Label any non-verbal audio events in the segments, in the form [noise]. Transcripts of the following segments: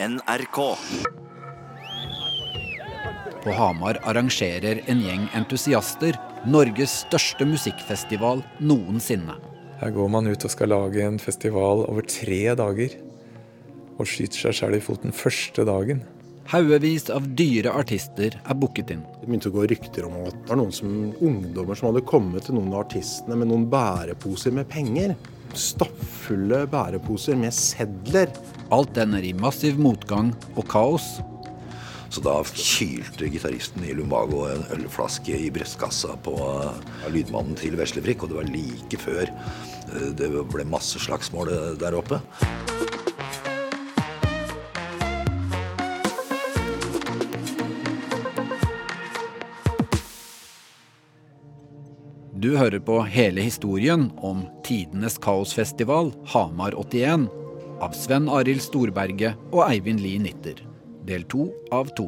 NRK. På Hamar arrangerer en gjeng entusiaster Norges største musikkfestival noensinne. Her går man ut og skal lage en festival over tre dager. Og skyter seg sjøl i foten første dagen. Haugevis av dyre artister er booket inn. Det begynte å gå rykter om at det var noen som, ungdommer som hadde kommet til noen av artistene med noen bæreposer med penger. Stappfulle bæreposer med sedler. Alt ender i massiv motgang og kaos. Så da kylte gitaristen i lumbago en ølflaske i brystkassa på uh, lydmannen til Veslefrikk, og det var like før uh, det ble masse slagsmål uh, der oppe. Du hører på hele historien om tidenes kaosfestival Hamar 81 av Sven Arild Storberget og Eivind Lie Nitter. Del to av to.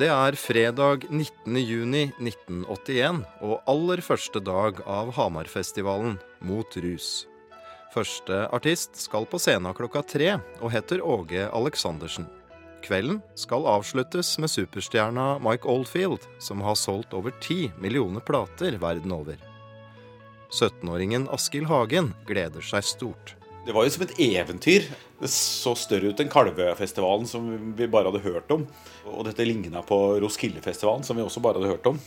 Det er fredag 19.6.1981 og aller første dag av Hamarfestivalen Mot rus. Første artist skal på scenen klokka tre og heter Åge Aleksandersen. Kvelden skal avsluttes med superstjerna Mike Oldfield, som har solgt over ti millioner plater verden over. 17-åringen Askild Hagen gleder seg stort. Det var jo som et eventyr. Det så større ut enn Kalvefestivalen som vi bare hadde hørt om. Og dette ligna på Roskildefestivalen, som vi også bare hadde hørt om.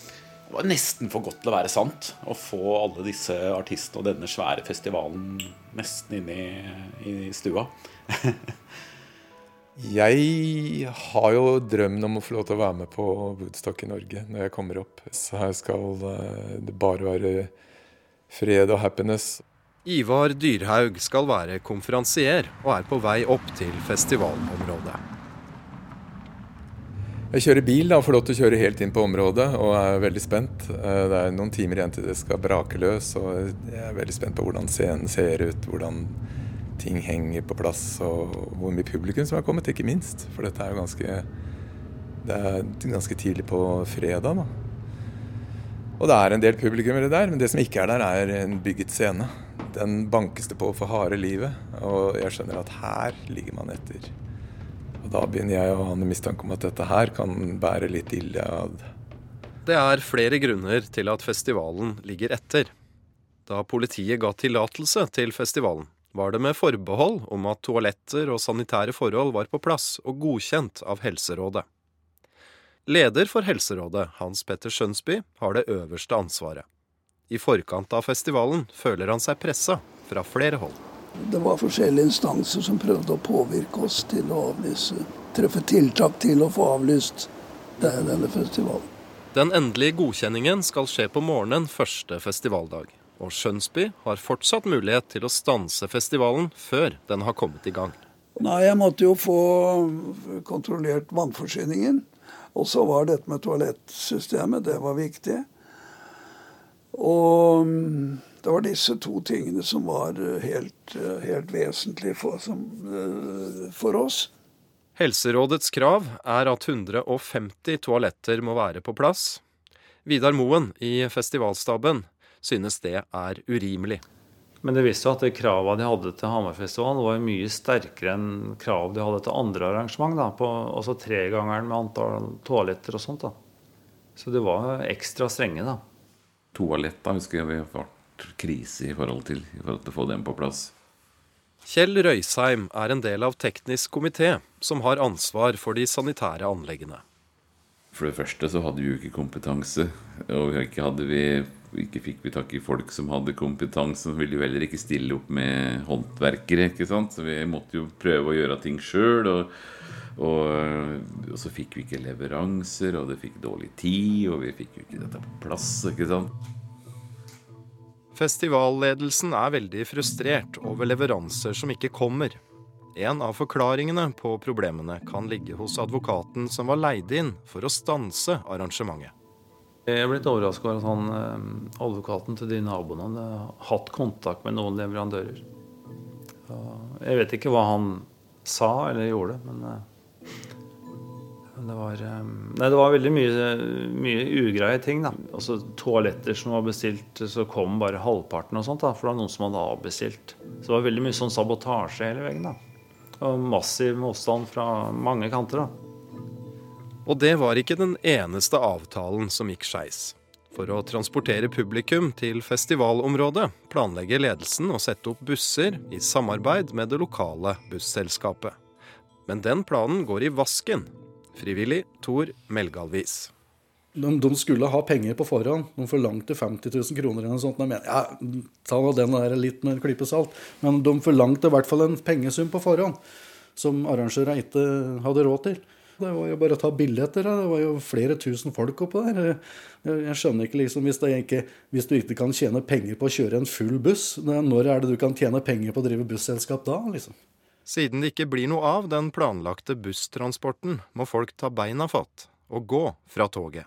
Det var nesten for godt til å være sant å få alle disse artistene og denne svære festivalen nesten inn i, i stua. [laughs] Jeg har jo drømmen om å få lov til å være med på Woodstock i Norge når jeg kommer opp. Så her skal det bare være fred og happiness. Ivar Dyrhaug skal være konferansier og er på vei opp til festivalområdet. Jeg kjører bil da, får lov til å kjøre helt inn på området og er veldig spent. Det er noen timer igjen til det skal brake løs, og jeg er veldig spent på hvordan scenen ser ut. hvordan ting henger på plass, og hvor mye publikum som er kommet, ikke minst. For dette er jo ganske Det er ganske tidlig på fredag, da. Og det er en del publikummere der, men det som ikke er der, er en bygget scene. Den bankes det på for harde livet, og jeg skjønner at her ligger man etter. Og da begynner jeg å ha en mistanke om at dette her kan bære litt ille av Det er flere grunner til at festivalen ligger etter. Da politiet ga tillatelse til festivalen, var det med forbehold om at toaletter og sanitære forhold var på plass og godkjent av Helserådet. Leder for Helserådet, Hans Petter Skjønsby, har det øverste ansvaret. I forkant av festivalen føler han seg pressa fra flere hold. Det var forskjellige instanser som prøvde å påvirke oss til å avlyse, treffe tiltak til å få avlyst denne festivalen. Den endelige godkjenningen skal skje på morgenen første festivaldag. Og Skjønsby har fortsatt mulighet til å stanse festivalen før den har kommet i gang. Nei, jeg måtte jo få kontrollert vannforsyningen. Og så var dette med toalettsystemet, det var viktig. Og mm, det var disse to tingene som var helt, helt vesentlige for, som, for oss. Helserådets krav er at 150 toaletter må være på plass. Vidar Moen i festivalstaben synes det er urimelig. Men det viste jo at kravene de hadde til Hammerfestivalen, var mye sterkere enn krav de hadde til andre arrangement. Da, på, også tregangeren med antall toaletter og sånt. da. Så det var ekstra strenge, da. Toaletter husker jeg vi har vært krise i forhold, til, i forhold til å få dem på plass. Kjell Røysheim er en del av teknisk komité, som har ansvar for de sanitære anleggene. For det første så hadde vi jo ikke kompetanse. Og ikke, hadde vi, ikke fikk vi tak i folk som hadde kompetanse. Så ville jo heller ikke stille opp med håndverkere. ikke sant? Så vi måtte jo prøve å gjøre ting sjøl. Og, og, og, så fikk vi ikke leveranser, og det fikk dårlig tid, og vi fikk jo ikke dette på plass. ikke sant? Festivalledelsen er veldig frustrert over leveranser som ikke kommer. En av forklaringene på problemene kan ligge hos advokaten som var leid inn for å stanse arrangementet. Jeg er blitt overraska over at han, eh, advokaten til de naboene hadde hatt kontakt med noen leverandører. Jeg vet ikke hva han sa eller gjorde, men eh, Det var, eh, nei, det var veldig mye, mye ugreie ting. da. Altså Toaletter som var bestilt, så kom bare halvparten og sånt. da, For det var noen som hadde avbestilt. Så det var veldig mye sånn sabotasje hele veien. da. Og massiv motstand fra mange kanter. da. Og det var ikke den eneste avtalen som gikk skeis. For å transportere publikum til festivalområdet planlegger ledelsen å sette opp busser i samarbeid med det lokale busselskapet. Men den planen går i vasken. Frivillig Tor Melgalvis. De, de, skulle ha penger på forhånd. De forlangte 50 000 kroner. eller noe sånt. Mener, ja, ta den der litt med en klype salt. Men de forlangte i hvert fall en pengesum på forhånd som arrangørene ikke hadde råd til. Det var jo bare å ta billetter. Det var jo flere tusen folk oppå der. Jeg skjønner ikke liksom, hvis, ikke, hvis, du ikke kan tjene penger på å kjøre en full buss, når er det du kan tjene penger på å drive busselskap da? liksom? Siden det ikke blir noe av den planlagte busstransporten, må folk ta beina fatt og gå fra toget.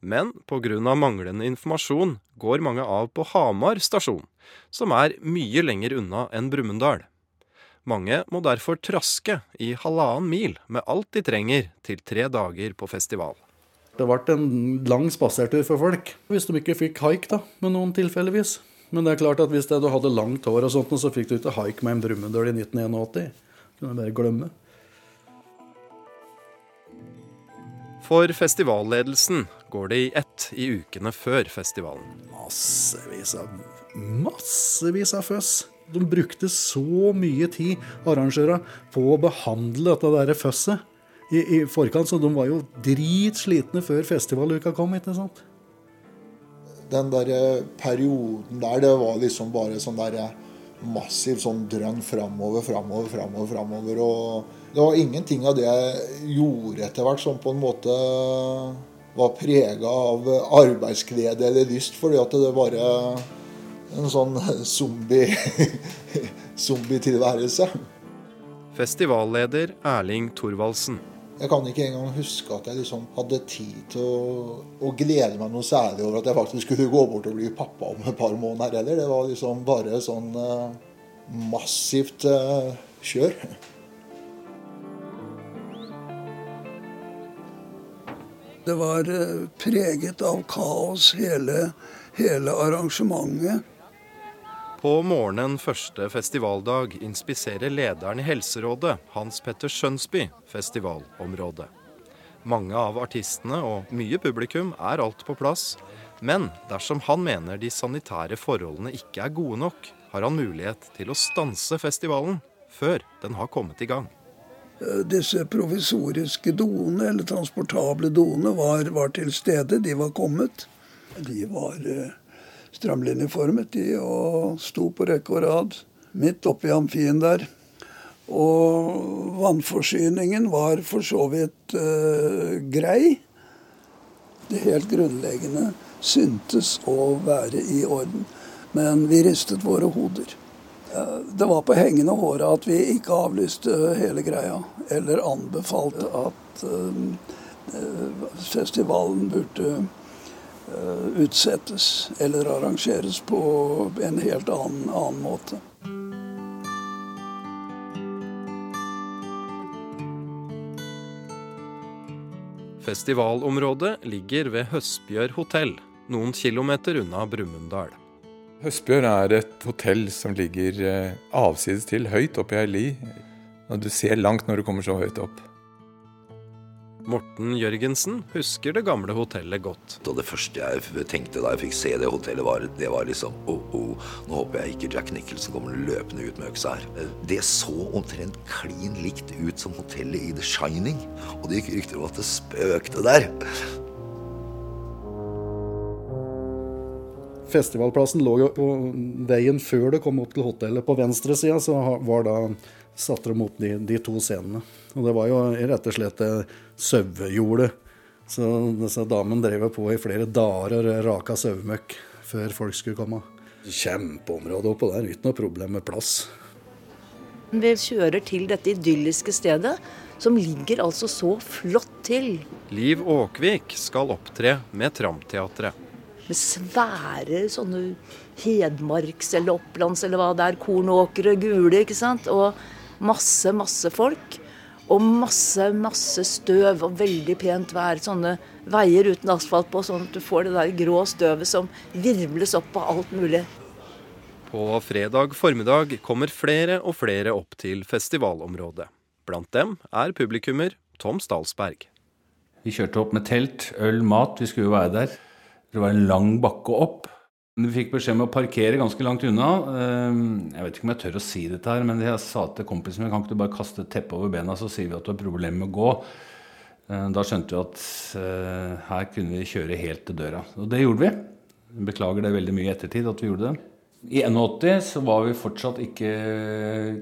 Men pga. manglende informasjon går mange av på Hamar stasjon, som er mye lenger unna enn Brumunddal. Mange må derfor traske i halvannen mil med alt de trenger til tre dager på festival. Det ble en lang spasertur for folk, hvis de ikke fikk haik, da, med noen tilfeldigvis. Men det er klart at hvis du hadde langt hår, og sånt, så fikk du ikke haik med en Brumunddøl i 1981. Det kunne bare glemme. For festivalledelsen går det i ett i ukene før festivalen. Massevis av, massevis av føss. De brukte så mye tid, arrangørene, på å behandle dette der føsset i, i forkant, så de var jo dritslitne før festivaluka kom. ikke sant? den der eh, perioden der, det var liksom bare sånn der eh, massiv sånn drønn framover, framover, framover. framover, Og det var ingenting av det jeg gjorde etter hvert som på en måte var prega av arbeidsglede eller lyst, fordi at det var en sånn zombie [laughs] zombie-tilværelse. Festivalleder Erling Thorvaldsen. Jeg kan ikke engang huske at jeg liksom hadde tid til å, å, glede meg noe særlig over at jeg faktisk skulle gå bort og bli pappa om et par måneder heller. Det var liksom bare sånn uh, massivt uh, kjør. Det var uh, preget av kaos, hele, hele arrangementet. På morgenen første festivaldag inspiserer lederen i Helserådet, Hans Petter Skjønsby, festivalområdet. Mange av artistene og mye publikum er alt på plass. Men dersom han mener de sanitære forholdene ikke er gode nok, har han mulighet til å stanse festivalen før den har kommet i gang. Eh, disse provisoriske doene, eller transportable doene, var, var til stede. De var kommet. De var eh, strømlinjeformet de og sto på rekke og rad midt oppi amfien der. Og vannforsyningen var for så vidt eh, grei. Det helt grunnleggende syntes å være i orden. Men vi ristet våre hoder. Det var på hengende håret at vi ikke avlyste hele greia. Eller anbefalte at eh, festivalen burde Eh, utsettes eller arrangeres på en helt annen, annen måte. Festivalområdet ligger ved Høstbjør hotell, noen kilometer unna Brumunddal. Høstbjør er et hotell som ligger eh, avsides til, høyt oppe i ei li. Og du ser langt når du kommer så høyt opp. Morten Jørgensen husker det gamle hotellet godt. Og Det første jeg tenkte da jeg fikk se det hotellet, var, det var liksom oh, oh, nå håper jeg ikke Jack Nicholson kommer løpende ut med øksa her. Det så omtrent klin likt ut som hotellet i The Shining. Og det gikk rykter om at det spøkte der. Festivalplassen lå jo på veien før det kom opp til hotellet. På venstre sida så var da satte de opp de, de, to scenene. Og det var jo rett og slett sauejordet. Så disse damene drev på i flere dager og raka sauemøkk før folk skulle komme. Kjempeområde oppå der, uten noe problem med plass. Vi kjører til dette idylliske stedet, som ligger altså så flott til. Liv Åkvik skal opptre med Tramteatret. Med svære sånne Hedmarks- eller Opplands- eller hva det er, kornåkre, gule, ikke sant. Og masse, masse folk. Og masse, masse støv og veldig pent vær. Sånne veier uten asfalt på, sånn at du får det der grå støvet som virvles opp av alt mulig. På fredag formiddag kommer flere og flere opp til festivalområdet. Blant dem er publikummer Tom Stalsberg. Vi kjørte opp med telt, øl, mat. Vi skulle jo være der. Det var en lang bakke opp. Vi fikk beskjed om å parkere ganske langt unna. Ehm, jeg vet ikke om jeg tør å si dette her, men jeg sa til kompisen min kan ikke du bare kaste et teppe over bena, så sier vi at du har problemer med å gå. Ehm, da skjønte vi at eh, her kunne vi kjøre helt til døra. Og det gjorde vi. Beklager det veldig mye i ettertid at vi gjorde det. I 81 så var vi fortsatt ikke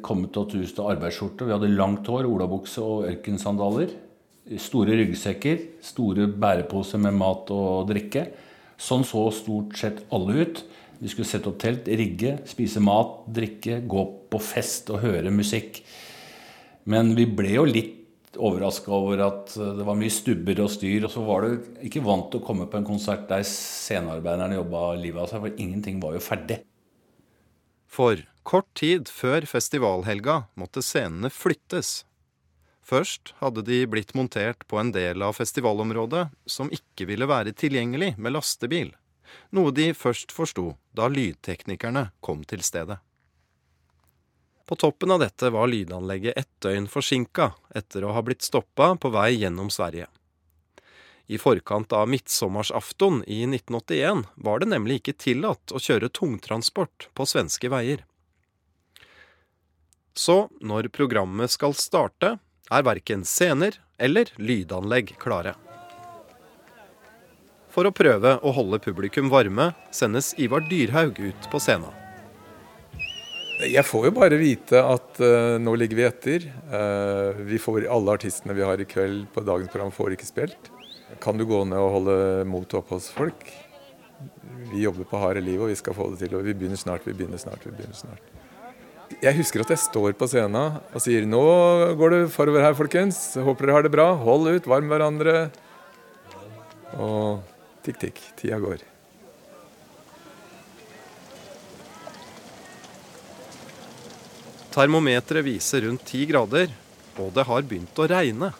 kommet til å til arbeidsskjorte. Vi hadde langt hår, olabukse og ørkensandaler. Store ryggsekker, store bæreposer med mat og drikke. Sånn så stort sett alle ut. Vi skulle sette opp telt, rigge, spise mat, drikke, gå på fest og høre musikk. Men vi ble jo litt overraska over at det var mye stubber og styr. Og så var du ikke vant til å komme på en konsert der scenearbeiderne jobba livet av seg, for ingenting var jo ferdig. For kort tid før festivalhelga måtte scenene flyttes Først hadde de blitt montert på en del av festivalområdet som ikke ville være tilgjengelig med lastebil, noe de først forsto da lydteknikerne kom til stedet. På toppen av dette var lydanlegget ett døgn forsinka etter å ha blitt stoppa på vei gjennom Sverige. I forkant av midtsommersafton i 1981 var det nemlig ikke tillatt å kjøre tungtransport på svenske veier. Så, når programmet skal starte, er verken scener eller lydanlegg klare. For å prøve å holde publikum varme sendes Ivar Dyrhaug ut på scenen. Jeg får jo bare vite at uh, nå ligger vi etter. Uh, vi får, alle artistene vi har i kveld på dagens program, får ikke spilt. Kan du gå ned og holde motet oppe hos folk? Vi jobber på harde liv, og vi skal få det til. Og vi begynner snart, vi begynner snart, vi begynner snart. Jeg husker at jeg står på scenen og sier nå går det forover her, folkens. Håper dere har det bra. Hold ut, varm hverandre. Og tikk, tikk. Tida går. Termometeret viser rundt ti grader, og det har begynt å regne.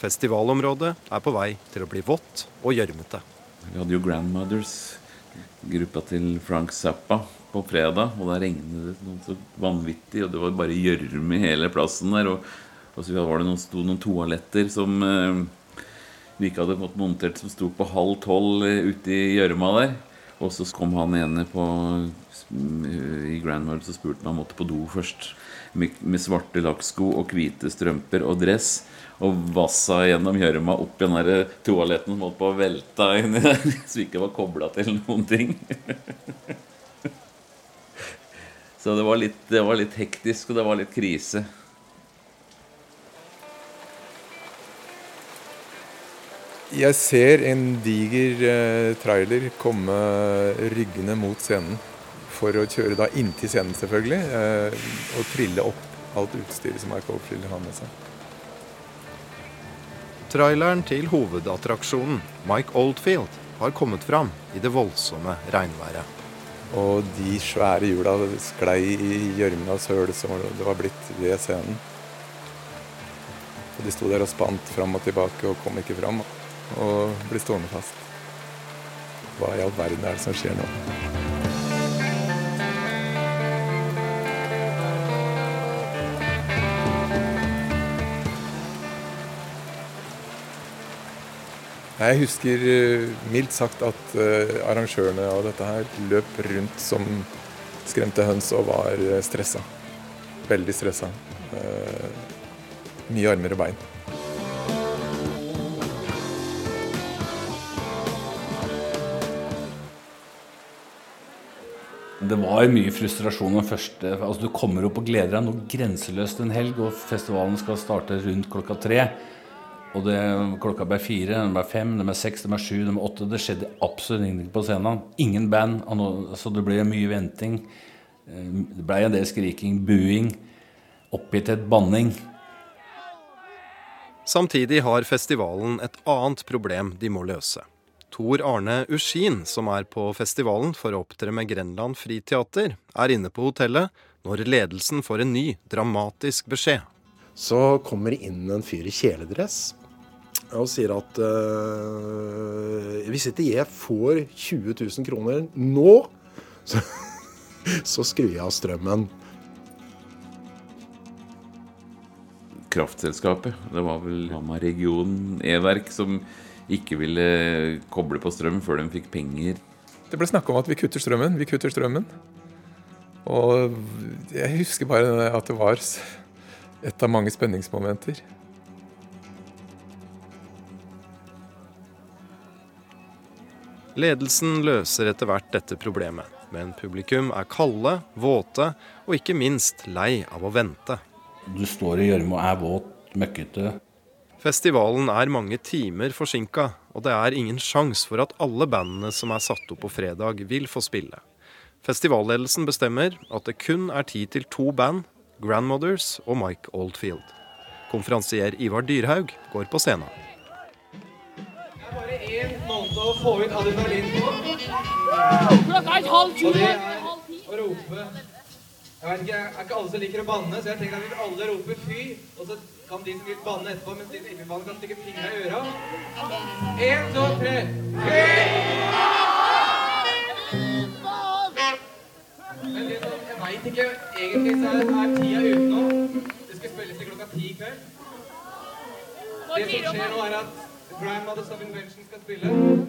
Festivalområdet er på vei til å bli vått og gjørmete. Vi hadde jo Grandmothers, gruppa til Frank Zappa, på fredag, og da regnet det noe så vanvittig, og det var bare gjørme i hele plassen der. Og, og så var det noen, sto noen toaletter som eh, vi ikke hadde fått montert, som sto på halv tolv eh, ute i gjørma der. Og så kom han ene på, i Grand World og spurte om han måtte på do først. Med, med svarte lakksko og hvite strømper og dress. Og vassa gjennom gjørma opp i den toaletten som holdt på å velte inni der. [laughs] Så vi ikke var kobla til noen ting. [laughs] Så det var, litt, det var litt hektisk, og det var litt krise. Jeg ser en diger eh, trailer komme ryggende mot scenen. For å kjøre da inntil scenen, selvfølgelig. Eh, og trille opp alt utstyret som Mike Oldfield har med seg. Traileren til hovedattraksjonen, Mike Oldfield, har kommet fram i det voldsomme regnværet. Og de svære hjula sklei i gjørme og søl som det var blitt ved scenen. Og de sto der og spant fram og tilbake og kom ikke fram. Og ble stående fast. Hva i all verden er det som skjer nå? Jeg husker eh, mildt sagt at eh, arrangørene av dette her løp rundt som skremte høns og var eh, stressa. Veldig stressa. Mye armer og bein. Det var mye frustrasjon den første altså Du kommer opp og gleder deg noe grenseløst en helg, og festivalen skal starte rundt klokka tre. Og det, klokka ble fire, den ble fem, den ble seks, den ble sju, den ble åtte. Det skjedde absolutt ingenting på scenen. Ingen band. Så det ble mye venting. Eh, det ble en del skriking, buing, oppgitthet, banning. Samtidig har festivalen et annet problem de må løse. Tor Arne Uskin, som er på festivalen for å opptre med Grenland Friteater, er inne på hotellet når ledelsen får en ny, dramatisk beskjed. Så kommer det inn en fyr i kjeledress og sier at uh, hvis ikke jeg får 20 000 kroner nå, så, [laughs] så skrur jeg av strømmen. Kraftselskapet, det var vel Hamar region E-verk, som ikke ville koble på strøm før de fikk penger. Det ble snakka om at vi kutter strømmen, vi kutter strømmen. Og jeg husker bare at det var et av mange spenningsmomenter. Ledelsen løser etter hvert dette problemet, men publikum er kalde, våte og ikke minst lei av å vente. Du står i gjørme og er våt, møkkete. Festivalen er mange timer forsinka, og det er ingen sjanse for at alle bandene som er satt opp på fredag, vil få spille. Festivalledelsen bestemmer at det kun er tid til to band, Grandmothers og Mike Oldfield. Konferansier Ivar Dyrhaug går på scenen. Det er bare få ut adrenalin på. Klokka er halv ti. Og det er å rope Jeg vet ikke, er ikke alle som liker å banne, så jeg tenker at hvis alle roper fy, og så kan de som vil banne etterpå, mens de som ikke vil banne, kan stikke fingra i øra. Én, to, tre. Men det som, jeg veit ikke Egentlig så er, er tida nå. Det skal spilles til klokka ti i kveld. Det som skjer nå, er at Grandmothers of Invention skal spille. Og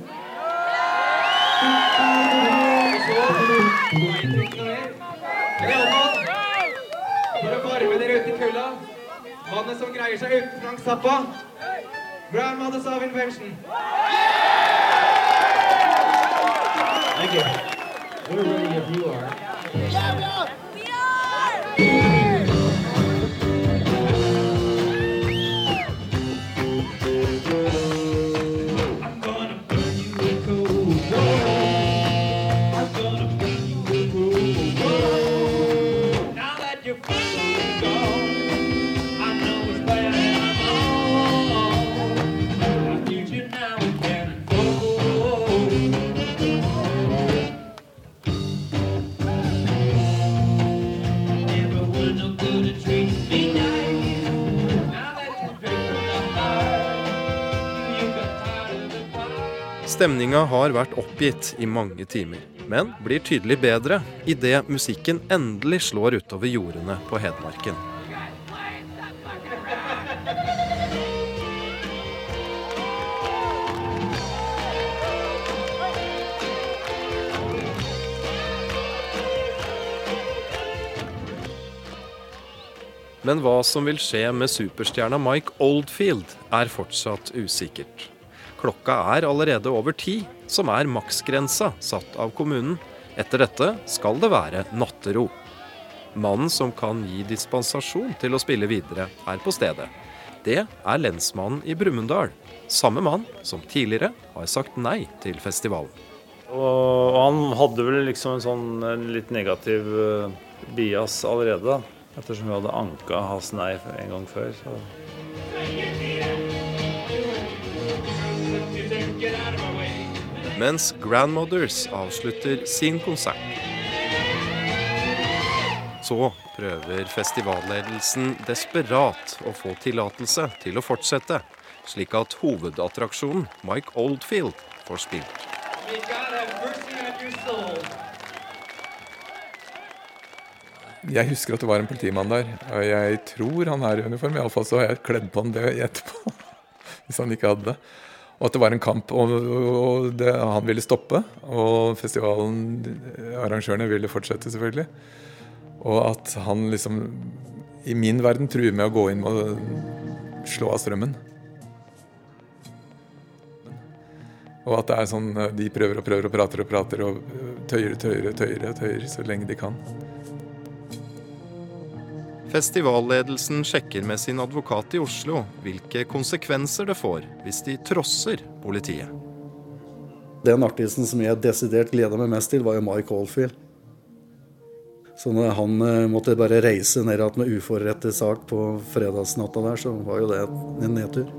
så. Men iallfall, for å varme dere ute i kulda Mannen som greier seg uten Frank Zappa. Grandmothers of Invention. Thank you. We're ready if you are. Yeah, Now Stemninga har vært oppgitt i mange timer, men blir tydelig bedre idet musikken endelig slår utover jordene på Hedmarken. Men hva som vil skje med superstjerna Mike Oldfield, er fortsatt usikkert. Klokka er allerede over ti, som er maksgrensa satt av kommunen. Etter dette skal det være nattero. Mannen som kan gi dispensasjon til å spille videre, er på stedet. Det er lensmannen i Brumunddal. Samme mann som tidligere har sagt nei til festivalen. Og, han hadde vel liksom en sånn litt negativ eh, bias allerede. Ettersom vi hadde anka hans nei en gang før. Så. Mens Grandmothers avslutter sin konsert. Så prøver festivalledelsen desperat å få tillatelse til å fortsette, slik at hovedattraksjonen, Mike Oldfield, får spilt. Jeg husker at det var en politimann der, og jeg tror han er i uniform. Iallfall så har jeg kledd på han det etterpå, [laughs] hvis han ikke hadde det. Og at det var en kamp, og, og det, han ville stoppe. Og festivalen, arrangørene, ville fortsette, selvfølgelig. Og at han liksom, i min verden, truer med å gå inn og slå av strømmen. Og at det er sånn de prøver og prøver og prater og prater og tøyer, og tøyer, tøyer, tøyer så lenge de kan. Festivalledelsen sjekker med sin advokat i Oslo hvilke konsekvenser det får hvis de trosser politiet. Den artisten som jeg desidert gleda meg mest til, var jo Mike Oldfield. Så når han eh, måtte bare reise ned igjen med uforrettet sak på fredagsnatta der, så var jo det en nedtur.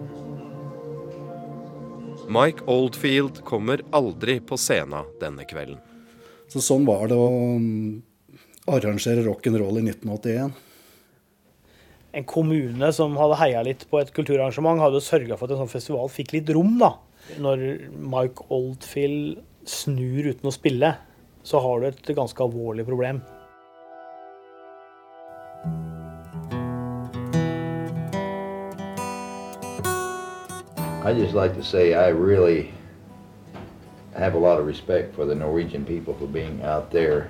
Mike Oldfield kommer aldri på scenen denne kvelden. Så sånn var det å mm, arrangere rock'n'roll i 1981. en kommune som hadde heia litt på et kulturarrangement, hadde sørga for at en sånn festival fikk litt rom. da. Når Mike Oldfield snur uten å spille, så har du et ganske alvorlig problem. I just like to say I really have a lot of respect for the Norwegian people for being out there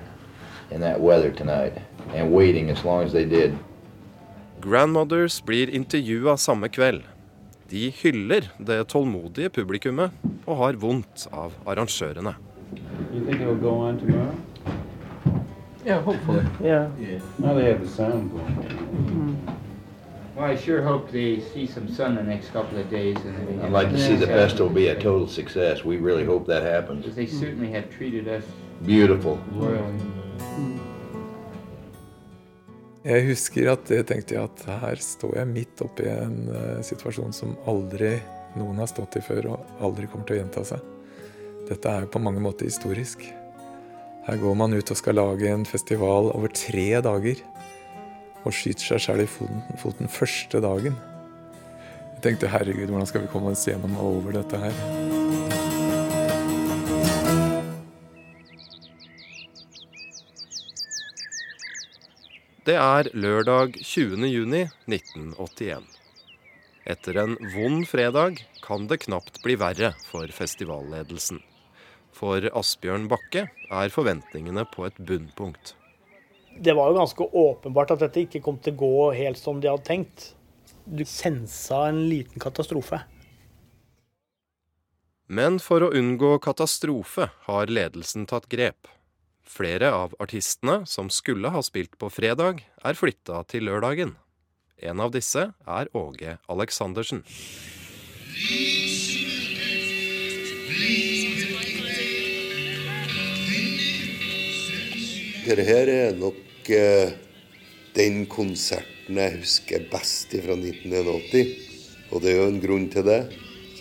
in that weather tonight and waiting as long as they did. Grandmothers blir intervjua samme kveld. De hyller det tålmodige publikummet og har vondt av arrangørene. You think it'll go on tomorrow? Yeah, hopefully. Yeah. Now they have the sound going. Mm-hmm. Well, I sure hope they see some sun the next couple of days. And I'd like to see the festival be a total success. We really hope that happens. They certainly have treated us Beautiful. royally. Jeg husker at tenkte jeg at her står jeg midt oppi en eh, situasjon som aldri noen har stått i før, og aldri kommer til å gjenta seg. Dette er jo på mange måter historisk. Her går man ut og skal lage en festival over tre dager. Og skyter seg sjøl i foten, foten første dagen. Jeg tenkte herregud, hvordan skal vi komme oss gjennom og over dette her? Det er lørdag 20. juni 1981. Etter en vond fredag kan det knapt bli verre for festivalledelsen. For Asbjørn Bakke er forventningene på et bunnpunkt. Det var jo ganske åpenbart at dette ikke kom til å gå helt som de hadde tenkt. Du sensa en liten katastrofe. Men for å unngå katastrofe har ledelsen tatt grep. Flere av artistene som skulle ha spilt på fredag, er flytta til lørdagen. En av disse er Åge Aleksandersen. Dette her er nok eh, den konserten jeg husker best fra 1981. Og det er jo en grunn til det.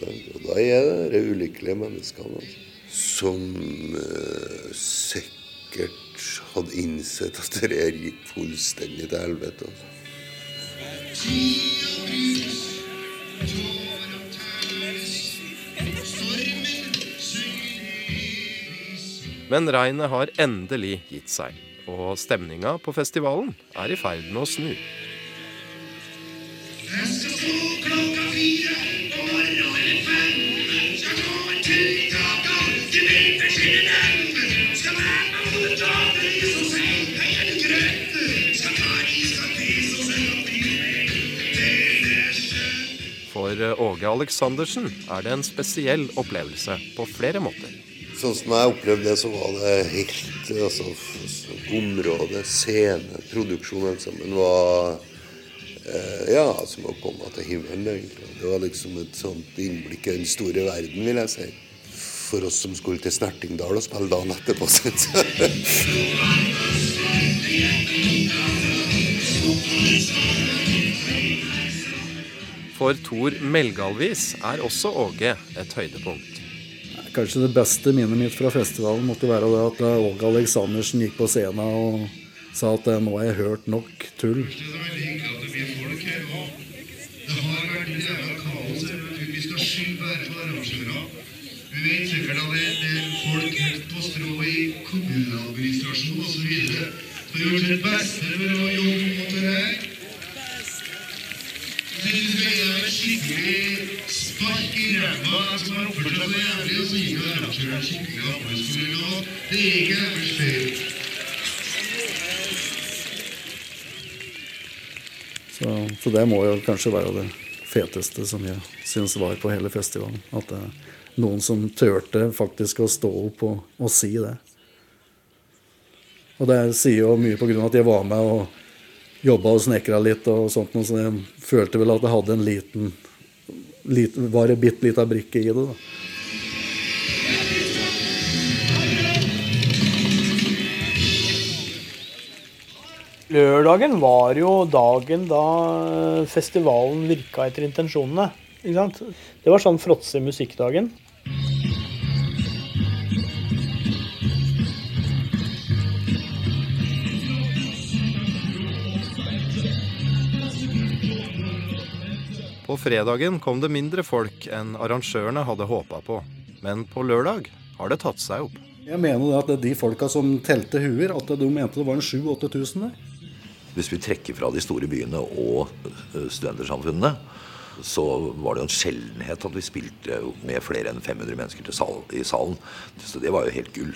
Og da er det de ulykkelige menneskene altså, som eh, hadde innsett at det her gikk fullstendig til helvete. Altså. Men regnet har endelig gitt seg, og stemninga på festivalen er i ferd med å snu. For eh, Åge Aleksandersen er det en spesiell opplevelse på flere måter. Sånn som jeg opplevde det, så var det helt altså, Området, scene, produksjon alt sammen var eh, Ja, som å komme til himmelen, egentlig. Det var liksom et sånt innblikk i den store verden, vil jeg si. For oss som skulle til Snertingdal og spille dagen etterpå. jeg. [laughs] For Tor Melgalvis er også Åge et høydepunkt. Kanskje det beste minnet mitt fra festivalen måtte være det at Åge Aleksandersen gikk på scenen og sa at eh, nå har jeg hørt nok tull. Det har vært jævla kaos. Vi skal skylde bare på arrangørene. Vi vet sikkert at det, det er folk helt på strå i kommuneadministrasjon osv. Vi har gjort sitt beste som har oppført seg så jævlig, og gir vi arrangøren skikkelig applaus for det. Er ikke deres feil. Så, så det må jo kanskje være det feteste som jeg syns var på hele festivalen. At det er noen som turte faktisk å stå opp og, og si det. Og det sier jo mye på grunn av at jeg var med og jobba og snekra litt og sånt, så jeg følte vel at jeg hadde en liten Var en bitte lita brikke i det. da. Lørdagen var jo dagen da festivalen virka etter intensjonene. Ikke sant? Det var sånn fråtse musikkdagen. På fredagen kom det mindre folk enn arrangørene hadde håpa på. Men på lørdag har det tatt seg opp. Jeg mener at de folka som telte huer, at de mente det var en 7000-8000 der. Hvis vi trekker fra de store byene og eh, studentersamfunnene, så var det jo en sjeldenhet at vi spilte med flere enn 500 mennesker til sal, i salen. Så det var jo helt gull.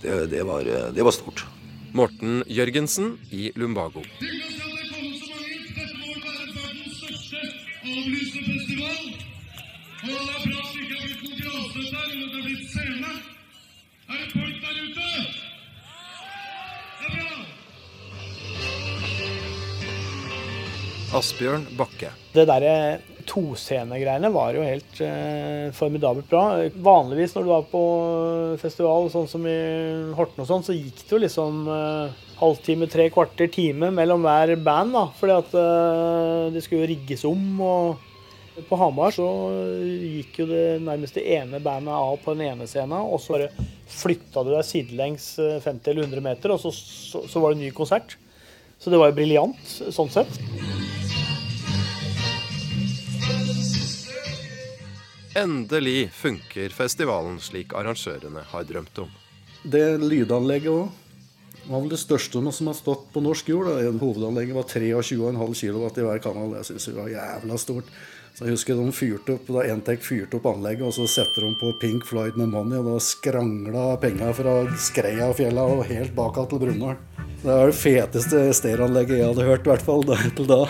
Det, det, var, eh, det var stort. Morten Jørgensen i Lumbago. Asbjørn Bakke. Det derre toscenegreiene var jo helt eh, formidabelt bra. Vanligvis når du var på festival, sånn som i Horten og sånn, så gikk det jo liksom eh, halvtime, tre kvarter, time mellom hver band. da, Fordi at eh, det skulle jo rigges om. og På Hamar så gikk jo det nærmest det ene bandet av på den ene scenen, og så bare flytta du deg sidelengs eh, 50 eller 100 meter, og så, så, så var det en ny konsert. Så det var jo briljant sånn sett. Endelig funker festivalen slik arrangørene har drømt om. Det lydanlegget òg var vel det største som har stått på norsk jord. da. Hovedanlegget var 23,5 kW i hver kanal. Det syns vi var jævla stort. Så jeg husker de fyrte opp, da Entec fyrte opp anlegget, og så setter de på Pink Floyd med Money, og da skrangla penga fra Skreiafjella og helt bak til Brumunddal. Det var det feteste stereoanlegget jeg hadde hørt, i hvert fall til da.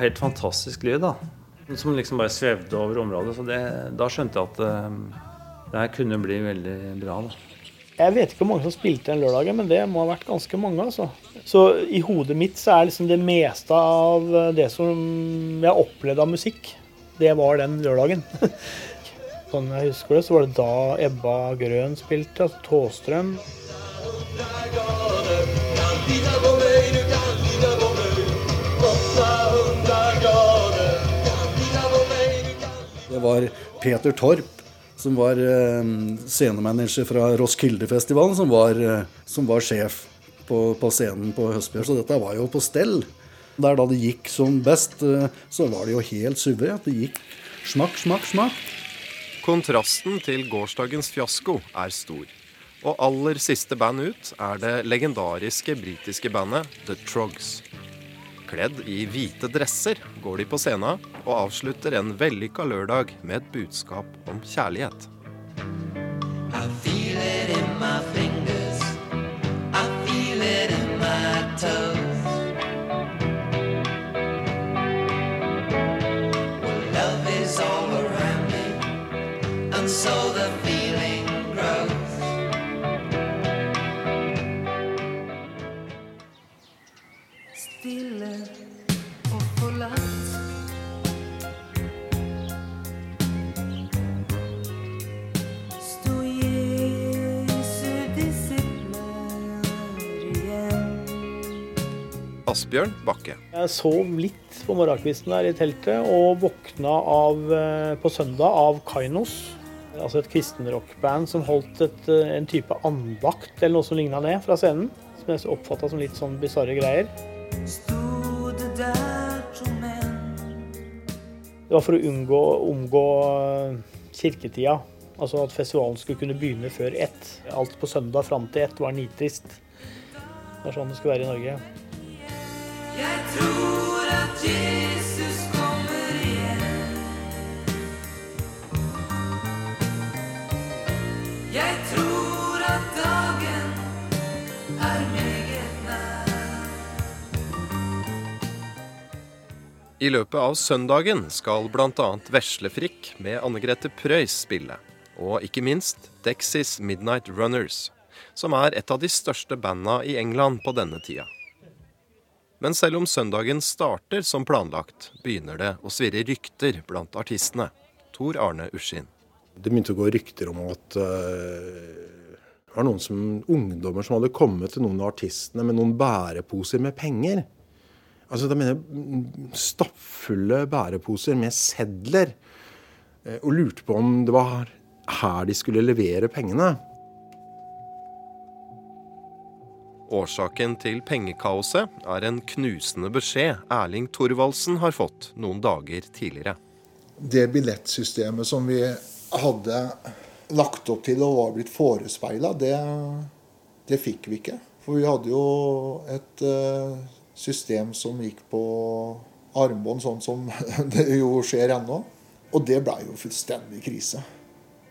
Helt fantastisk lyd, da. Som liksom bare svevde over området. Så det, da skjønte jeg at uh, det her kunne bli veldig bra. da. Jeg vet ikke hvor mange som spilte den lørdagen, men det må ha vært ganske mange. altså. Så i hodet mitt så er liksom det meste av det som jeg opplevde av musikk, det var den lørdagen. [laughs] Sånn jeg husker det, så var det da Ebba Grøn spilte, altså Tåstrøm. Det var Peter Torp, som var eh, scenemanager fra Roskildefestivalen, som var, eh, som var sjef på, på scenen på Høstbjørn. Så dette var jo på stell. Der da det gikk som best, eh, så var det jo helt suverent. Det gikk smakk, smakk, smakk. Kontrasten til gårsdagens fiasko er stor. Og aller siste band ut er det legendariske britiske bandet The Trogs. Kledd i hvite dresser går de på scenen og avslutter en vellykka lørdag med et budskap om kjærlighet. Asbjørn Bakke. Jeg sov litt på morgenkvisten der i teltet, og våkna av, eh, på søndag av Kainos. Altså et kristenrockband som holdt et, eh, en type andakt eller noe som ligna det fra scenen. Som jeg oppfatta som litt sånn bisarre greier. Det var for å unngå omgå eh, kirketida. Altså at festivalen skulle kunne begynne før ett. Alt på søndag fram til ett var nitrist. Det er sånn det skulle være i Norge. I løpet av søndagen skal bl.a. Veslefrikk med Anne Grete Preus spille. Og ikke minst Dexys Midnight Runners, som er et av de største banda i England på denne tida. Men selv om søndagen starter som planlagt, begynner det å svirre rykter blant artistene. Tor Arne Uskin. Det begynte å gå rykter om at uh, det var noen som, ungdommer som hadde kommet til noen av artistene med noen bæreposer med penger. Altså, da mener jeg stappfulle bæreposer med sedler. Uh, Og lurte på om det var her de skulle levere pengene. Årsaken til pengekaoset er en knusende beskjed Erling Thorvaldsen har fått noen dager tidligere. Det billettsystemet som vi hadde lagt opp til og var blitt forespeila, det, det fikk vi ikke. For vi hadde jo et eh, system som gikk på armbånd, sånn som [laughs] det jo skjer ennå. Og det blei jo fullstendig krise.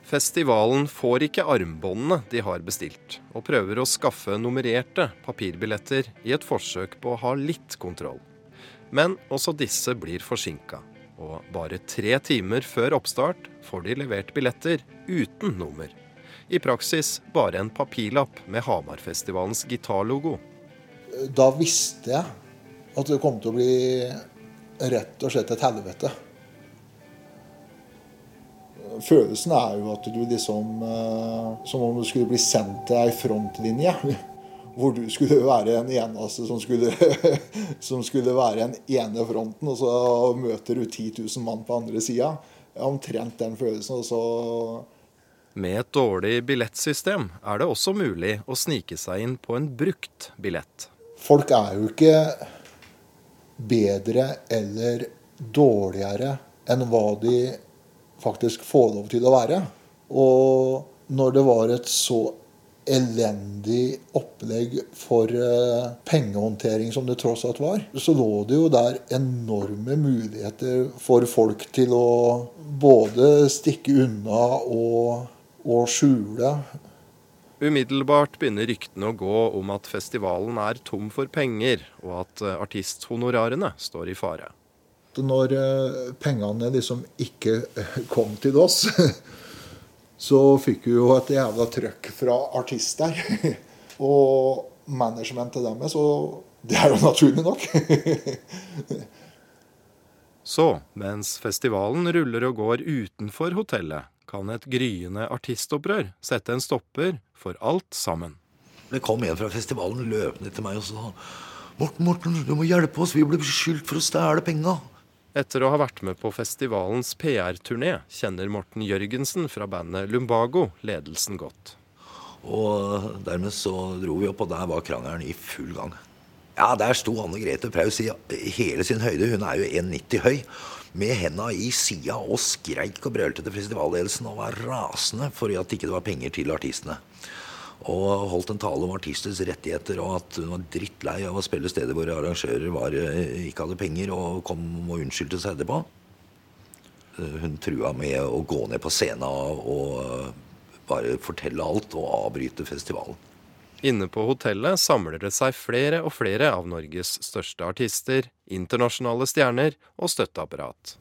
Festivalen får ikke armbåndene de har bestilt, og prøver å skaffe nummererte papirbilletter i et forsøk på å ha litt kontroll. Men også disse blir forsinka, og bare tre timer før oppstart får de levert billetter uten nummer. I praksis bare en papirlapp med Hamarfestivalens gitarlogo. Da visste jeg at det kom til å bli rett og slett et helvete. Følelsen er jo at du liksom eh, Som om du skulle bli sendt til ei frontlinje. [laughs] Hvor du skulle være en eneste som skulle, [laughs] som skulle være en ene fronten, og så møter du 10 000 mann på andre sida. Omtrent den følelsen. og så Med et dårlig billettsystem er det også mulig å snike seg inn på en brukt billett. Folk er jo ikke bedre eller dårligere enn hva de faktisk få lov til å være. Og når det var et så elendig opplegg for eh, pengehåndtering som det tross alt var, så lå det jo der enorme muligheter for folk til å både stikke unna og, og skjule. Umiddelbart begynner ryktene å gå om at festivalen er tom for penger, og at eh, artisthonorarene står i fare. Når eh, pengene liksom ikke eh, kom til oss, [laughs] så fikk vi jo et jævla trøkk fra artister. [laughs] Og managementet deres, og det er jo naturlig nok. [laughs] Så, mens festivalen ruller og går utenfor hotellet, kan et gryende artistopprør sette en stopper for alt sammen. Det kom en fra festivalen løpende til meg og sa Morten, Morten, du må hjelpe oss, vi blir beskyldt for å stjele penga. Etter å ha vært med på festivalens PR-turné kjenner Morten Jørgensen fra bandet Lumbago ledelsen godt. Og dermed så dro vi opp, og der var krangelen i full gang. Ja, der sto Anne Grete Preus i hele sin høyde, hun er jo 1,90 høy, med henda i sida og skreik og brølte til festivalledelsen og var rasende fordi at det ikke var penger til artistene. Og holdt en tale om artisters rettigheter og at hun var drittlei av å spille steder hvor arrangører var, eh, ikke hadde penger, og kom og unnskyldte seg etterpå. Eh, Hun trua med å gå ned på scenen og eh, bare fortelle alt og avbryte festivalen. Inne på hotellet samler det seg flere og flere av Norges største artister, internasjonale stjerner og støtteapparat.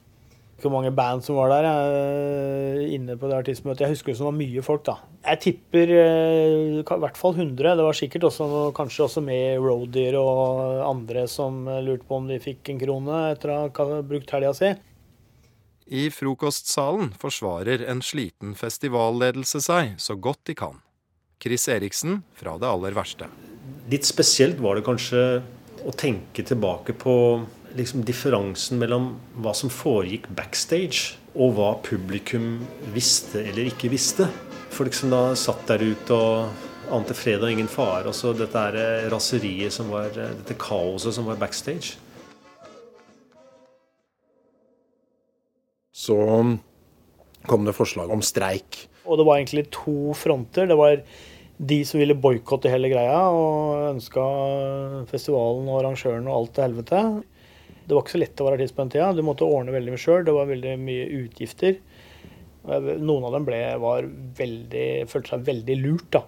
Hvor mange band som var der jeg, inne på det artistmøtet. Jeg husker det var mye folk, da. Jeg tipper eh, i hvert fall 100. Det var sikkert også, kanskje også med roadier og andre som lurte på om de fikk en krone etter å ha brukt helga si. I frokostsalen forsvarer en sliten festivalledelse seg så godt de kan. Chris Eriksen fra det aller verste. Litt spesielt var det kanskje å tenke tilbake på liksom differansen mellom hva som foregikk backstage, og hva publikum visste eller ikke visste. Folk som da satt der ute og ante fred og ingen fare. Og så dette er eh, raseriet som var eh, Dette kaoset som var backstage. Så kom det forslag om streik. Og det var egentlig to fronter. Det var de som ville boikotte hele greia og ønska festivalen og arrangøren og alt til helvete. Det var ikke så lett å være artist på den tida. Du måtte ordne veldig mye sjøl. Det var veldig mye utgifter. Noen av dem ble, veldig, følte seg veldig lurt, da.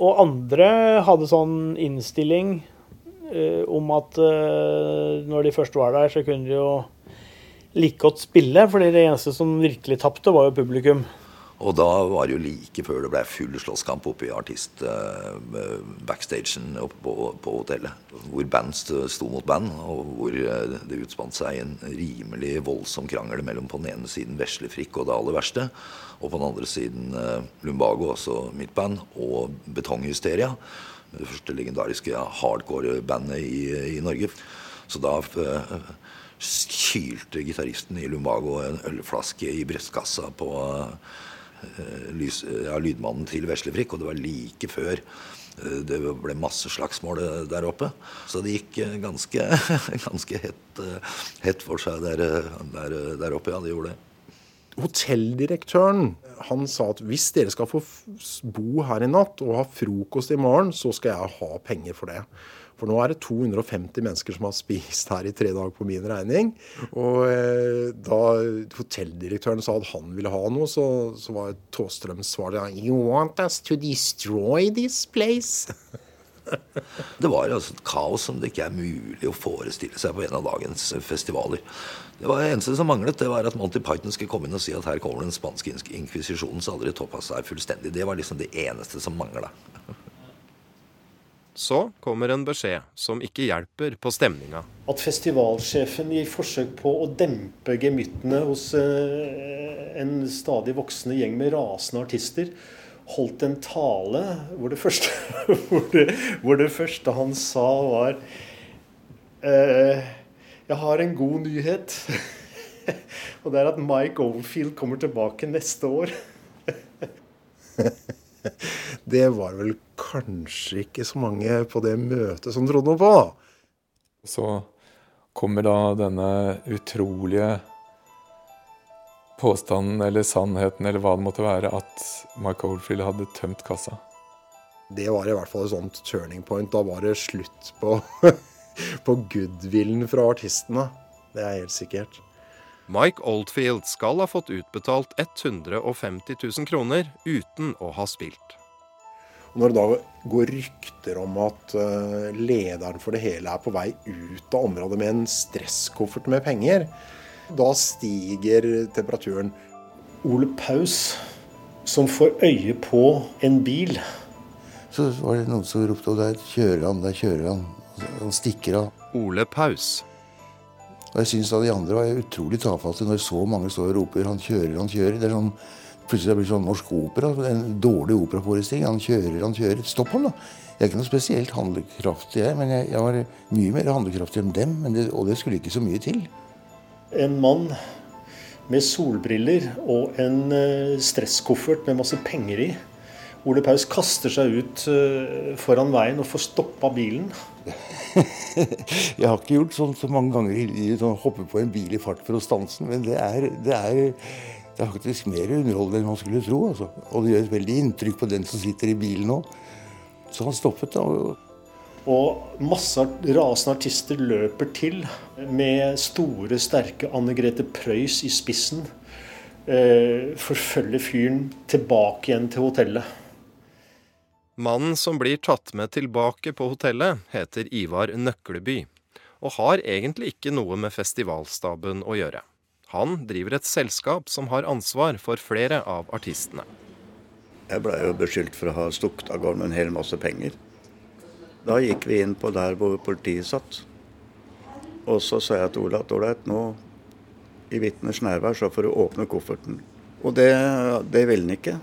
Og andre hadde sånn innstilling eh, om at eh, når de først var der, så kunne de jo like godt spille, fordi det eneste som virkelig tapte, var jo publikum. Og da var det jo like før det ble full slåsskamp oppe i artist-backstagen oppe på, på hotellet. Hvor band sto mot band, og hvor eh, det utspant seg en rimelig voldsom krangel mellom på den ene siden Veslefrikk og det aller verste, og på den andre siden eh, Lumbago, altså mitt band, og Betonghysteria. Det første legendariske hardcore-bandet i, i Norge. Så da eh, kylte gitaristen i Lumbago en ølflaske i brystkassa på eh, lys, ja, lydmannen til Veslefrikk, og det var like før Eh, Det ble masse slagsmål eh, der oppe. Så det gikk eh, ganske, [laughs] ganske hett, eh, hett for seg der, eh, der, eh, der oppe. Ja, det gjorde det. Hotelldirektøren han sa at hvis dere skal få bo her i natt og ha frokost i morgen, så skal jeg ha penger for det. For nå er det 250 mennesker som har spist her i tre dager på min regning. Og eh, da hotelldirektøren sa at han ville ha noe, så, så var Tåstrøms svar You want us to destroy this place? [laughs] Det var altså et kaos som det ikke er mulig å forestille seg på en av dagens festivaler. Det var det eneste som manglet, det var at Monty Python skulle komme inn og si at her kommer den spanske inkvisisjonen, så hadde de toppa seg fullstendig. Det var liksom det eneste som mangla. Så kommer en beskjed som ikke hjelper på stemninga. At festivalsjefen gir forsøk på å dempe gemyttene hos eh, en stadig voksende gjeng med rasende artister, holdt en tale hvor det første, [laughs] hvor det, hvor det første han sa, var eh, Jeg har en god nyhet. [laughs] Og det er at Mike Overfield kommer tilbake neste år. [laughs] Det var vel kanskje ikke så mange på det møtet som trodde noe på. da. Så kommer da denne utrolige påstanden eller sannheten eller hva det måtte være, at Mike Oldfield hadde tømt kassa. Det var i hvert fall et sånt turning point. Da var det slutt på, [laughs] på goodwillen fra artistene. Det er helt sikkert. Mike Oldfield skal ha fått utbetalt 150 000 kroner uten å ha spilt. Når det da går rykter om at eh, lederen for det hele er på vei ut av området med en stresskoffert med penger, da stiger temperaturen. Ole Paus, som får øye på en bil. Så var det noen som ropte, og der kjører han, der kjører han. Han stikker av. Ole Paus. Og jeg syns de andre var utrolig tafatte når så mange står og roper 'han kjører, han kjører'. Det er sånn, Plutselig det blir sånn norsk opera. En dårlig operaforestilling. Han kjører, han kjører. Stopp ham, da. Jeg er ikke noe spesielt handlekraftig, jeg, men jeg, jeg var mye mer handlekraftig enn dem. Men det, og det skulle ikke så mye til. En mann med solbriller og en eh, stresskoffert med masse penger i. Ole Paus kaster seg ut eh, foran veien og får stoppa bilen. [laughs] Jeg har ikke gjort sånn så mange ganger i livet, sånn hoppe på en bil i fart for å stanse den, men det er, det er, det er faktisk mer underholdende enn man skulle tro. Altså. Og det gjør et veldig inntrykk på den som sitter i bilen nå. Så han stoppet, da. Og- masse rasende artister løper til med store, sterke Anne Grete Preus i spissen. Eh, forfølger fyren tilbake igjen til hotellet. Mannen som blir tatt med tilbake på hotellet, heter Ivar Nøkleby, og har egentlig ikke noe med festivalstaben å gjøre. Han driver et selskap som har ansvar for flere av artistene. Jeg blei jo beskyldt for å ha stukket av gårde med en hel masse penger. Da gikk vi inn på der hvor politiet satt. Og så sa jeg til Ola at ålreit, nå i vitners nærvær så får du åpne kofferten. Og det, det ville han ikke.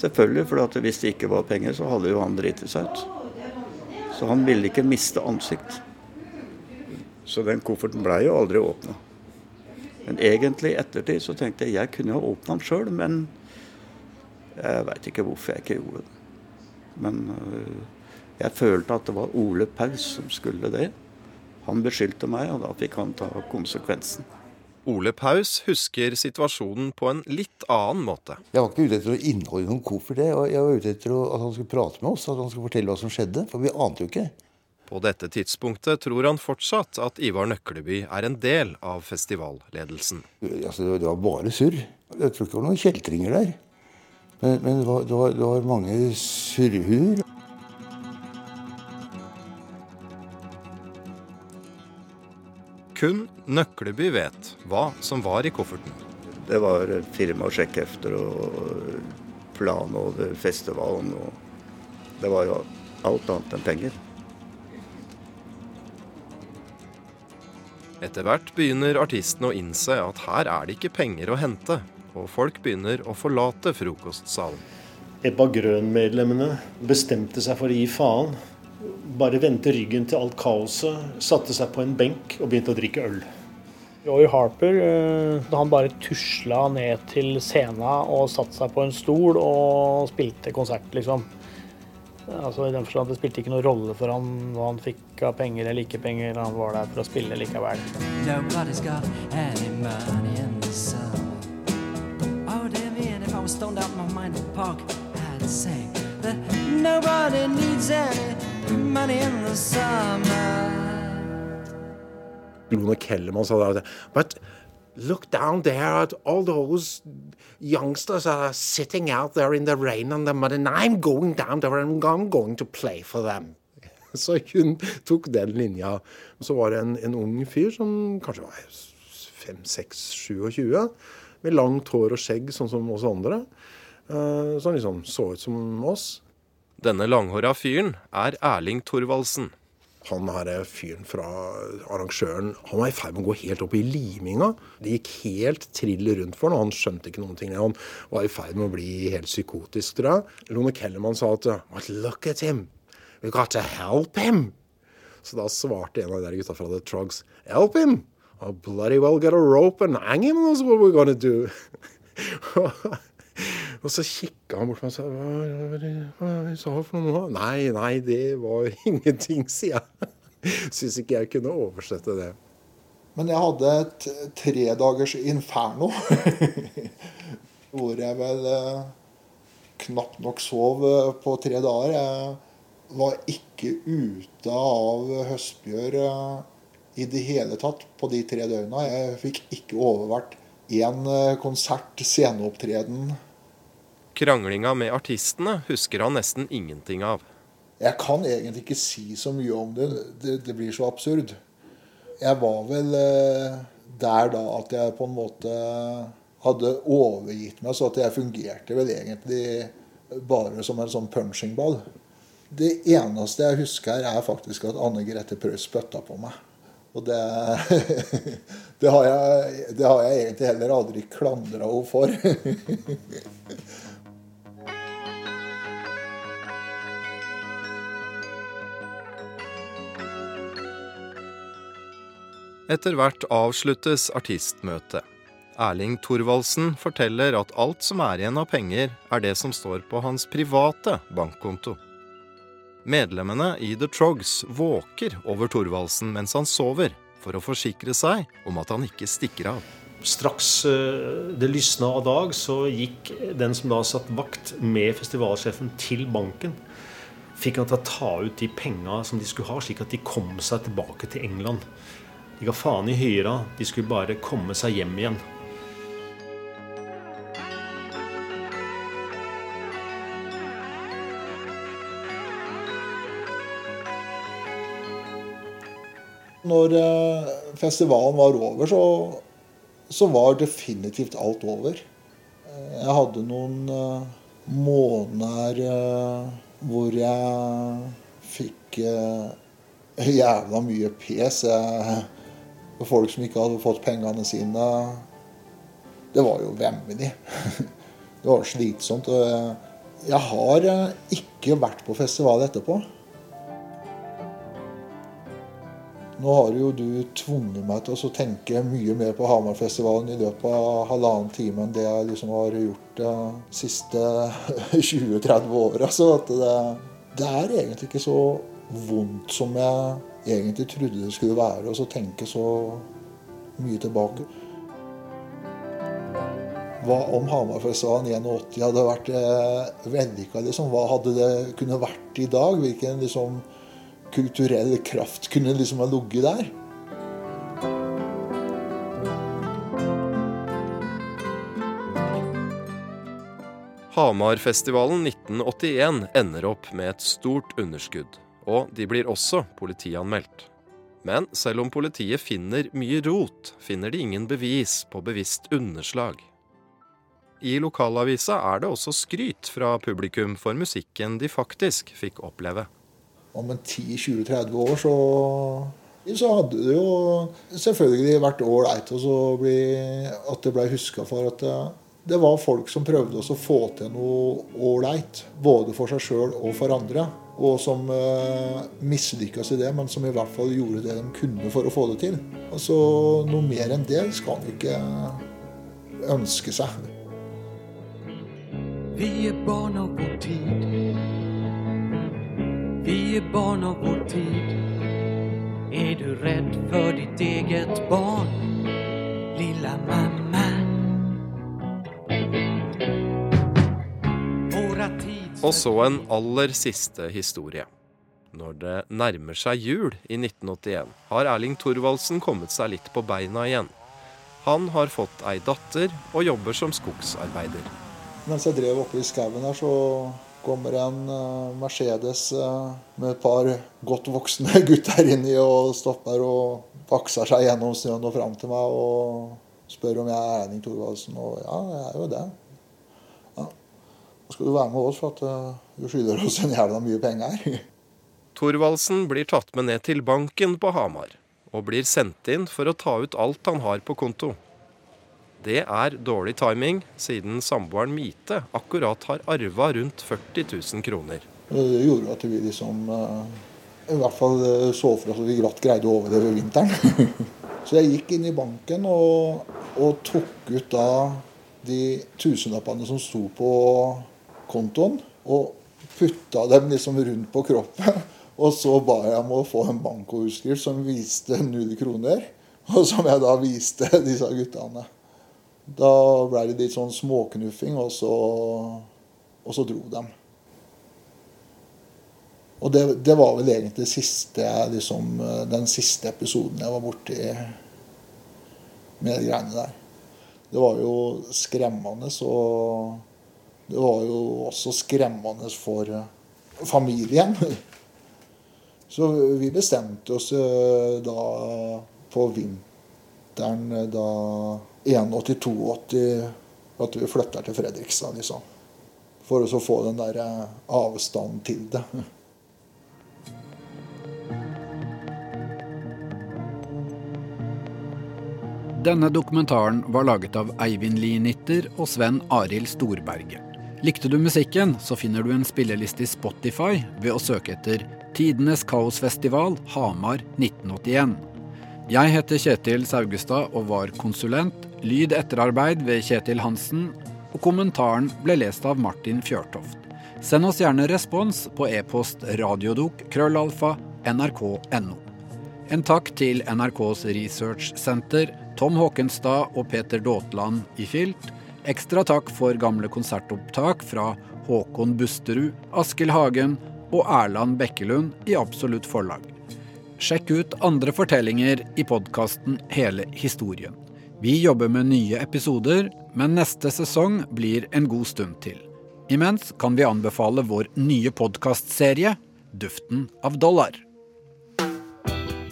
Selvfølgelig, for hvis det ikke var penger, så hadde jo han driti seg ut. Så han ville ikke miste ansikt. Så den kofferten blei jo aldri åpna. Men egentlig i ettertid så tenkte jeg jeg kunne ha åpna den sjøl, men jeg veit ikke hvorfor jeg ikke gjorde det. Men øh, jeg følte at det var Ole Paus som skulle det. Han beskyldte meg, og da fikk han ta konsekvensen. Ole Paus husker situasjonen på en litt annen måte. Jeg var ikke ute etter å innholde noen koffert, jeg var- jeg var ute etter at han skulle prate med oss, at han skulle fortelle hva som skjedde. For vi ante jo ikke. På dette tidspunktet tror han fortsatt at Ivar Nøkleby er en del av festivalledelsen. Altså, det var- bare surr. Jeg tror ikke det var noen kjeltringer der. Men, men det, var, det, var, det var mange surrehuer. Kun Nøkleby vet hva som var i kofferten. Det var firma- og sjekkhefter og plan over festivalen. og Det var jo alt annet enn penger. Etter hvert begynner artistene å innse at her er det ikke penger å hente, og folk begynner å forlate frokostsalen. Ebba Grøn-medlemmene bestemte seg for å gi faen. Bare vendte ryggen til alt kaoset, satte seg på en benk og begynte å drikke øl. Roy Harper eh, da han bare tusla ned til scenen og satte seg på en stol og spilte konsert, liksom. Altså I den forstand at det spilte ikke noen rolle for han hva han fikk av penger eller ikke penger. Han var der for å spille likevel. Nobody's got any money in the sun. Oh, damn it, if I was stoned out my mind park, I'd say that nobody needs any in the summer. Lone Kellerman sa det. But look down there at all those youngsters are sitting out there in the rain and the mud, and I'm going down there and I'm going to play for them. [laughs] Så hun tok den linja. Så var det en, en ung fyr som kanskje var 5-6-27, med langt hår og skjegg, sånn som oss andre. eh, Som liksom så ut som oss. Denne langhåra fyren er Erling Thorvaldsen. Han her er fyren fra arrangøren Han var i ferd med å gå helt opp i liminga. Det gikk helt trill rundt for ham, og han skjønte ikke noen ting. Han var i ferd med å bli helt psykotisk, tror jeg. Lone Kellerman sa at But look at him. We got to help him. Så da svarte en av de der gutta fra The Trugs Help him! I'll bloody well get a rope and hang him, that's what we're gonna do. [laughs] Og så kikka han bort på meg og sa hva, hva, hva, hva sa for noe nå? Nei, nei, det var [laughs] ingenting, sier jeg. Syns ikke jeg kunne oversette det. Men jeg hadde et tredagers inferno. [laughs] hvor jeg vel eh, knapt nok sov eh, på tre dager. Jeg var ikke ute av høstbjør eh, i det hele tatt på de tre døgna. Jeg fikk ikke overvært én eh, konsert, sceneopptreden. Kranglinga med artistene husker han nesten ingenting av. Jeg kan egentlig ikke si så mye om det. Det, det blir så absurd. Jeg var vel eh, der da at jeg på en måte hadde overgitt meg, så at jeg fungerte vel egentlig bare som en sånn punchingball. Det eneste jeg husker, er faktisk at Anne Grete Preus spytta på meg. Og det, [laughs] det, har jeg, det har jeg egentlig heller aldri klandra henne for. [laughs] Etter hvert avsluttes artistmøtet. Erling Thorvaldsen forteller at alt som er igjen av penger, er det som står på hans private bankkonto. Medlemmene i The Trogs våker over Thorvaldsen mens han sover, for å forsikre seg om at han ikke stikker av. Straks eh, det lysna av dag, så gikk den som da satt vakt med festivalsjefen til banken. Fikk han til å ta ut de penga som de skulle ha, slik at de kom seg tilbake til England. De ga faen i hyra, de skulle bare komme seg hjem igjen. Når eh, festivalen var over, så, så var definitivt alt over. Eh, Jeg hadde noen eh, måneder hvor jeg fikk jævla mye pes. Jeg, folk som ikke hadde fått pengene sine. Det var jo vemmelig. [laughs] Det var slitsomt. jeg- har eh, ikke vært på festival etterpå. Nå har jo du tvunget meg til å tenke mye mer på Hamarfestivalen i løpet av halvannen time enn det jeg liksom har gjort de siste [laughs] 20-30 åra. Så det, det er egentlig ikke så vondt som jeg egentlig trodde det skulle være, og så tenke så mye tilbake. Hva om Hamarfestivalen 81 hadde vært eh, vellykka? Liksom? Hva hadde det kunne vært i dag? Hvilken liksom, kulturell kraft kunne liksom ha ligget der? Hamarfestivalen 1981 ender opp med et stort underskudd, og de blir også politianmeldt. Men selv om politiet finner mye rot, finner de ingen bevis på bevisst underslag. I lokalavisa er det også skryt fra publikum for musikken de faktisk fikk oppleve. Om en 10-20-30 år så, så hadde det jo selvfølgelig vært ålreit at det ble huska for at det, det var folk som prøvde å få til noe ålreit. Både for seg sjøl og for andre. Og som eh, mislykkes i det, men som i hvert fall gjorde det de kunne for å få det til. Altså, Noe mer enn det skal han ikke ønske seg. Vi er barn av vår tid. Vi er barn av vår tid. Er du redd for ditt eget barn, lilla mamma? Og så en aller siste historie. Når det nærmer seg jul i 1981, har Erling Thorvaldsen kommet seg litt på beina igjen. Han har fått ei datter og jobber som skogsarbeider. Mens jeg drev oppe i skauen her, så kommer en eh, Mercedes eh, med et par godt voksne [laughs] gutter inni og stopper og pakser seg gjennom snøen og fram til meg og spør om jeg er Erling Thorvaldsen. Og ja, jeg er jo det. Skal du være med oss, for at eh, du skylder oss en jævla mye penger. [laughs] Thorvaldsen blir tatt med ned til banken på Hamar, og blir sendt inn for å ta ut alt han har på konto. Det er dårlig timing, siden samboeren Mite akkurat har arva rundt 40 000 kroner. Det gjorde at vi liksom eh, i hvert fall eh, så for oss at vi glatt greide å overleve vinteren. [laughs] Så jeg gikk inn i banken og, og tok ut da de tusenlappene som sto på kontoen, og putta dem liksom rundt på kroppen. [laughs] Og så ba jeg om å få en bankoutskrift som viste null kroner, og som jeg da viste [laughs] disse guttene. Da ble det litt sånn småknuffing, og så, og så dro de. Og det, det, var vel egentlig siste, liksom, den siste episoden jeg var borti med de greiene der. Det var jo skremmende, og det var jo også skremmende for familien. [laughs] Så vi bestemte oss eh, da på vinteren eh, da 81-82 at vi flytter til Fredrikstad, liksom. For å få den der eh, avstanden til det. Denne dokumentaren var laget av Eivind Lienitter og Sven Arild Storberget. Likte du musikken, så finner du en spilleliste i Spotify ved å søke etter 'Tidenes kaosfestival Hamar 1981'. Jeg heter Kjetil Saugestad og var konsulent. Lyd etterarbeid ved Kjetil Hansen. Og kommentaren ble lest av Martin Fjørtoft. Send oss gjerne respons på e-post radiodok krøllalfa nrk.no. En takk til NRKs researchsenter, Tom Håkenstad og Peter Daatland i Filt. Ekstra takk for gamle konsertopptak fra Håkon Busterud, Askild Hagen og Erland Bekkelund i Absolutt Forlag. Sjekk ut andre fortellinger i podkasten Hele historien. Vi jobber med nye episoder, men neste sesong blir en god stund til. Imens kan vi anbefale vår nye podkastserie Duften av dollar.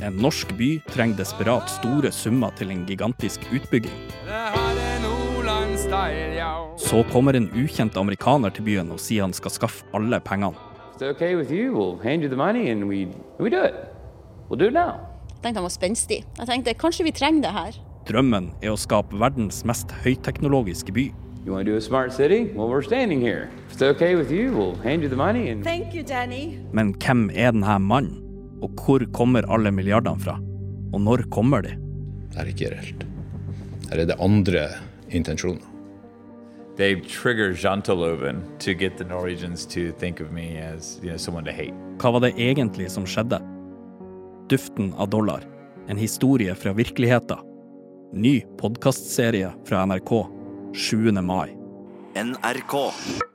En norsk by trenger desperat store summer til en gigantisk utbygging. Så kommer en ukjent amerikaner til byen og sier han skal skaffe alle pengene. okay with you, we'll hand you the money and we, we do it. We'll do it now. Jeg tenkte han var spenstig. Jeg tenkte kanskje vi trenger det her. Drømmen er å skape verdens mest høyteknologiske by. You want to do a smart city? Well, we're standing here. If it's okay with you, we'll hand you the money and Thank you, Danny. Men hvem er denne mannen? Og hvor kommer alle milliardene fra? Og når kommer de? Det er ikke reelt. Her er det andre intensjoner. They trigger janteloven to get the Norwegians to think of me as you know, someone to hate. Hva var det egentlig som skjedde? Duften av dollar. En historie fra virkeligheten. Ny podkastserie fra NRK 7. mai. NRK.